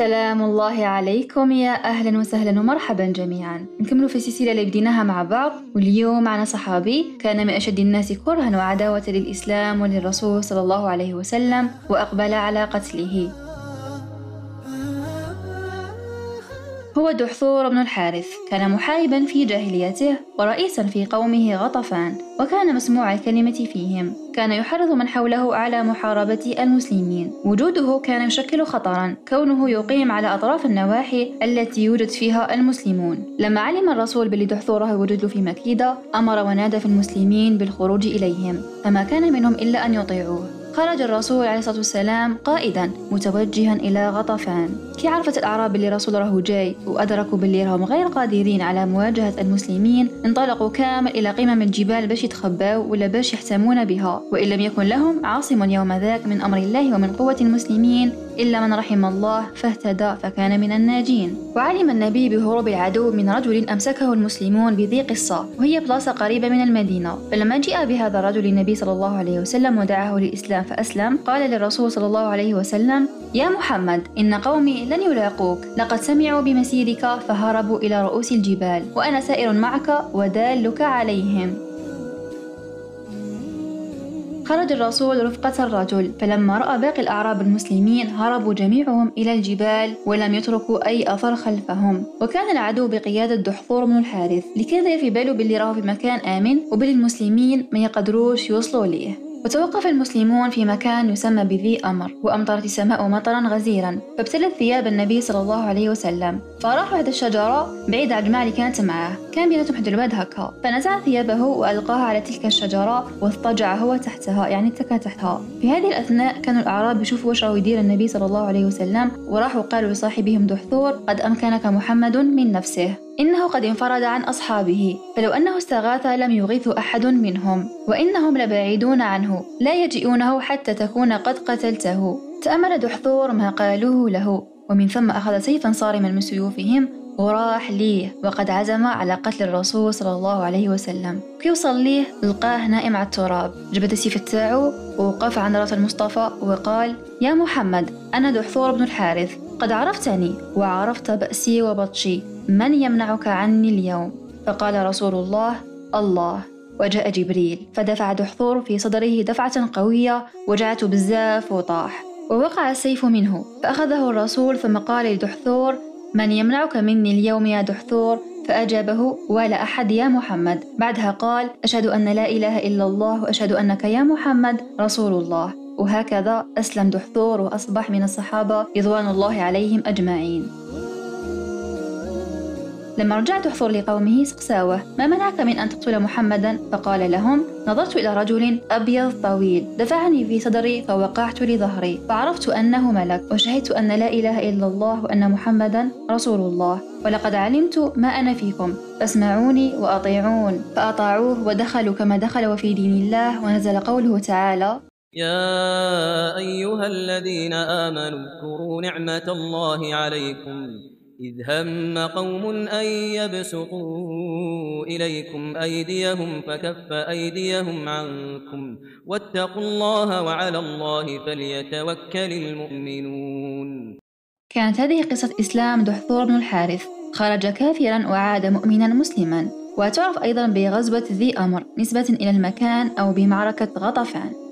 سلام الله عليكم يا أهلا وسهلا ومرحبا جميعا. نكمل في السلسلة اللي بديناها مع بعض واليوم معنا صحابي كان من أشد الناس كرها وعداوة للإسلام وللرسول صلى الله عليه وسلم وأقبل على قتله. هو دحثور بن الحارث كان محاربا في جاهليته ورئيسا في قومه غطفان وكان مسموع الكلمة فيهم. كان يحرض من حوله على محاربة المسلمين. وجوده كان يشكل خطرا كونه يقيم على أطراف النواحي التي يوجد فيها المسلمون. لما علم الرسول بلي دحثوره وجد في مكيدة أمر ونادى في المسلمين بالخروج إليهم. فما كان منهم إلا أن يطيعوه. خرج الرسول عليه الصلاة والسلام قائدا متوجها إلى غطفان. كي عرفت الأعراب اللي الرسول راهو جاي وأدركوا باللي راهم غير قادرين على مواجهة المسلمين انطلقوا كامل إلى قمم الجبال باش يتخباو ولا باش يحتمون بها. وإن لم يكن لهم عاصم يوم ذاك من أمر الله ومن قوة المسلمين إلا من رحم الله فاهتدى فكان من الناجين. وعلم النبي بهروب العدو من رجل أمسكه المسلمون بذي قصة وهي بلاصة قريبة من المدينة. فلما جاء بهذا الرجل النبي صلى الله عليه وسلم ودعاه للإسلام فأسلم قال للرسول صلى الله عليه وسلم يا محمد إن قومي لن يلاقوك. لقد سمعوا بمسيرك فهربوا إلى رؤوس الجبال وأنا سائر معك ودالك عليهم. خرج الرسول رفقة الرجل فلما رأى باقي الأعراب المسلمين هربوا جميعهم إلى الجبال ولم يتركوا أي أثر خلفهم. وكان العدو بقيادة دحضور بن الحارث لكذا في باله باللي راهو في مكان آمن وبالمسلمين ما يقدروش يوصلوا ليه وتوقف المسلمون في مكان يسمى بذي أمر وأمطرت السماء مطرا غزيرا فابتلت ثياب النبي صلى الله عليه وسلم. فراح واحد الشجرة بعيد عن الجماعة اللي كانت معاه كان بيناتهم حد الواد هكا فنزع ثيابه وألقاها على تلك الشجرة واضطجع هو تحتها يعني اتكى تحتها. في هذه الأثناء كانوا الأعراب يشوفوا واش راهو يدير النبي صلى الله عليه وسلم وراحوا قالوا لصاحبهم دحثور قد أمكنك محمد من نفسه. إنه قد انفرد عن أصحابه فلو أنه استغاث لم يغيث أحد منهم وإنهم لبعيدون عنه لا يجئونه حتى تكون قد قتلته. تأمل دحثور ما قالوه له ومن ثم أخذ سيفا صارما من سيوفهم. وراح ليه وقد عزم على قتل الرسول صلى الله عليه وسلم. كي وصل ليه لقاه نائم على التراب. جبد السيف تاعو ووقف عند رأس المصطفى وقال يا محمد أنا دحثور بن الحارث. قد عرفتني وعرفت بأسي وبطشي من يمنعك عني اليوم؟ فقال رسول الله الله. وجاء جبريل فدفع دحضور في صدره دفعة قوية وجعته بزاف وطاح. ووقع السيف منه فأخذه الرسول ثم قال لدحثور من يمنعك مني اليوم يا دحثور فأجابه ولا أحد يا محمد. بعدها قال أشهد أن لا إله إلا الله وأشهد أنك يا محمد رسول الله. وهكذا أسلم دحثور وأصبح من الصحابة رضوان الله عليهم أجمعين. لما رجعت أحفر لقومه سقساوة ما منعك من أن تقتل محمدا؟ فقال لهم نظرت إلى رجل أبيض طويل دفعني في صدري فوقعت لظهري فعرفت أنه ملك وشهدت أن لا إله إلا الله وأن محمدا رسول الله ولقد علمت ما أنا فيكم فاسمعوني وأطيعون فأطاعوه ودخلوا كما دخل وفي دين الله ونزل قوله تعالى يا أيها الذين آمنوا اذكروا نعمة الله عليكم إذ هم قوم أن يبسطوا إليكم أيديهم فكف أيديهم عنكم واتقوا الله وعلى الله فليتوكل المؤمنون. كانت هذه قصة إسلام دحثور بن الحارث. خرج كافرا وعاد مؤمنا مسلما. وتعرف أيضا بغزوة ذي أمر نسبة إلى المكان أو بمعركة غطفان.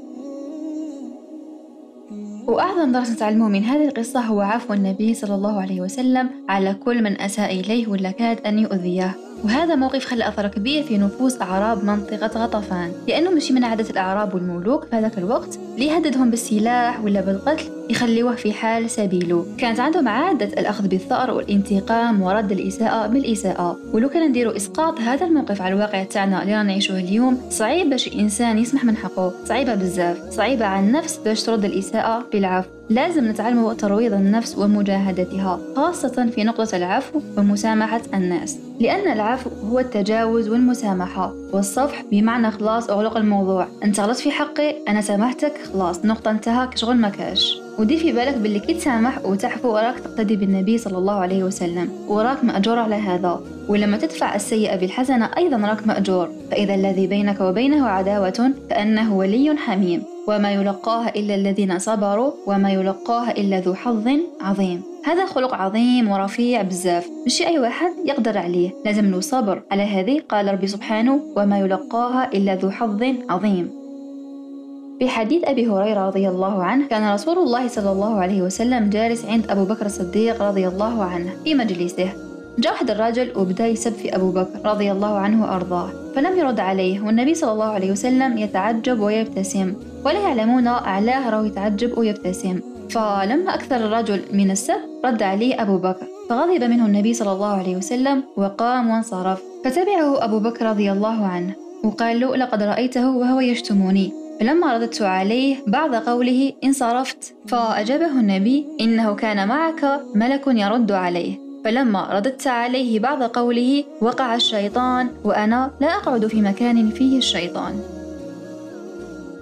وأعظم درس نتعلمه من هذه القصة هو عفو النبي صلى الله عليه وسلم على كل من أساء إليه ولا كاد أن يؤذيه. وهذا موقف خلى أثر كبير في نفوس أعراب منطقة غطفان. لأنه مشي من عادة الأعراب والملوك في هذاك الوقت ليهددهم بالسلاح ولا بالقتل يخليوه في حال سبيله. كانت عندهم عادة الأخذ بالثأر والانتقام ورد الإساءة بالإساءة. ولو كان نديروا إسقاط هذا الموقف على الواقع تاعنا اللي رانا نعيشوه اليوم صعيب باش الإنسان يسمح من حقه. صعيبة بزاف. صعيبة على النفس باش ترد الإساءة بالعفو. لازم نتعلم ترويض النفس ومجاهدتها خاصة في نقطة العفو ومسامحة الناس. لأن العفو هو التجاوز والمسامحة. والصفح بمعنى خلاص أغلق الموضوع. أنت غلطت في حقي أنا سامحتك خلاص. نقطة انتهى شغل ما كاش. ودير في بالك باللي كي تسامح وتعفو وراك تقتدي بالنبي صلى الله عليه وسلم وراك مأجور على هذا. ولما تدفع السيئة بالحسنة أيضا راك مأجور. فإذا الذي بينك وبينه عداوة فأنه ولي حميم. وما يلقاها إلا الذين صبروا وما يلقاها إلا ذو حظ عظيم. هذا خلق عظيم ورفيع بزاف. مش أي واحد يقدر عليه. لازم له صبر. على هذه قال ربي سبحانه وما يلقاها إلا ذو حظ عظيم. في حديث أبي هريرة رضي الله عنه كان رسول الله صلى الله عليه وسلم جالس عند أبو بكر الصديق رضي الله عنه في مجلسه. جاء واحد الرجل وبدأ يسب في أبو بكر رضي الله عنه وأرضاه فلم يرد عليه والنبي صلى الله عليه وسلم يتعجب ويبتسم ولا يعلمون أعلاه راه يتعجب ويبتسم. فلما أكثر الرجل من السب رد عليه أبو بكر فغضب منه النبي صلى الله عليه وسلم وقام وانصرف. فتبعه أبو بكر رضي الله عنه وقال له لقد رأيته وهو يشتمني فلما رددت عليه بعد قوله انصرفت فأجابه النبي إنه كان معك ملك يرد عليه. فلما رددت عليه بعد قوله وقع الشيطان وأنا لا أقعد في مكان فيه الشيطان.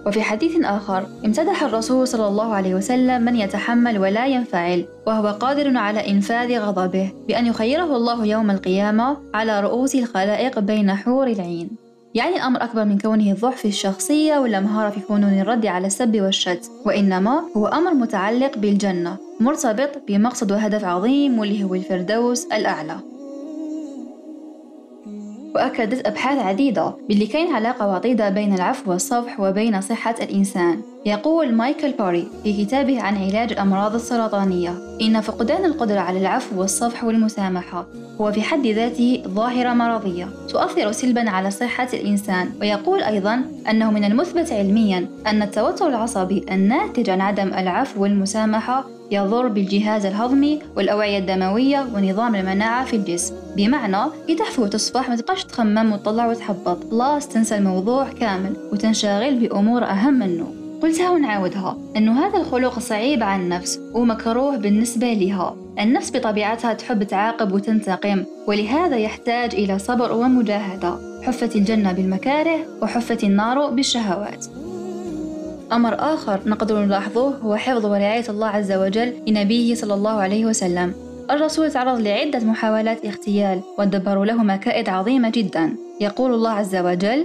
وفي حديث آخر امتدح الرسول صلى الله عليه وسلم من يتحمل ولا ينفعل وهو قادر على إنفاذ غضبه بأن يخيره الله يوم القيامة على رؤوس الخلائق بين حور العين. يعني الأمر أكبر من كونه ضعف في الشخصية ولا مهارة في فنون الرد على السب والشتم وإنما هو أمر متعلق بالجنة مرتبط بمقصد وهدف عظيم واللي هو الفردوس الأعلى. وأكدت أبحاث عديدة باللي كاين علاقة وطيدة بين العفو والصفح وبين صحة الإنسان. يقول مايكل باري في كتابه عن علاج الأمراض السرطانية إن فقدان القدرة على العفو والصفح والمسامحة هو في حد ذاته ظاهرة مرضية تؤثر سلبا على صحة الإنسان. ويقول أيضا أنه من المثبت علميا أن التوتر العصبي الناتج عن عدم العفو والمسامحة يضر بالجهاز الهضمي والأوعية الدموية ونظام المناعة في الجسم. بمعنى كي تحفو وتصفح ما تبقاش تخمم وتطلع وتحبط. خلاص تنسى الموضوع كامل وتنشغل بأمور أهم منه. قلتها ونعاودها. أنه هذا الخلق صعيب على النفس ومكروه بالنسبة لها. النفس بطبيعتها تحب تعاقب وتنتقم ولهذا يحتاج إلى صبر ومجاهدة. حفت الجنة بالمكاره وحفت النار بالشهوات. أمر آخر نقدر نلاحظه هو حفظ ورعاية الله عز وجل لنبيه صلى الله عليه وسلم. الرسول تعرض لعدة محاولات اغتيال ودبروا له مكائد عظيمة جدا. يقول الله عز وجل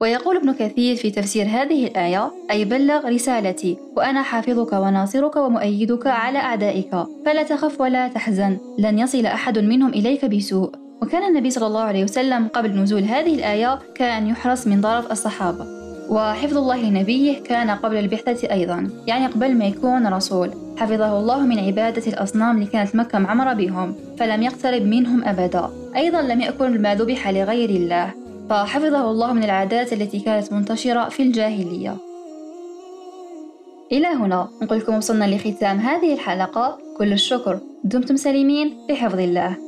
ويقول ابن كثير في تفسير هذه الآية أي بلغ رسالتي وأنا حافظك وناصرك ومؤيدك على أعدائك. فلا تخف ولا تحزن لن يصل أحد منهم إليك بسوء. وكان النبي صلى الله عليه وسلم قبل نزول هذه الآية كان يحرص من طرف الصحابة. وحفظ الله لنبيه كان قبل البعثة أيضا يعني قبل ما يكون رسول. حفظه الله من عبادة الأصنام اللي كانت مكة معمرة بهم فلم يقترب منهم أبدا. أيضا لم يأكل ما ذبح لغير الله. فحفظه الله من العادات التي كانت منتشرة في الجاهلية. إلى هنا نقول لكم وصلنا لختام هذه الحلقة. كل الشكر. دمتم سليمين. بحفظ الله.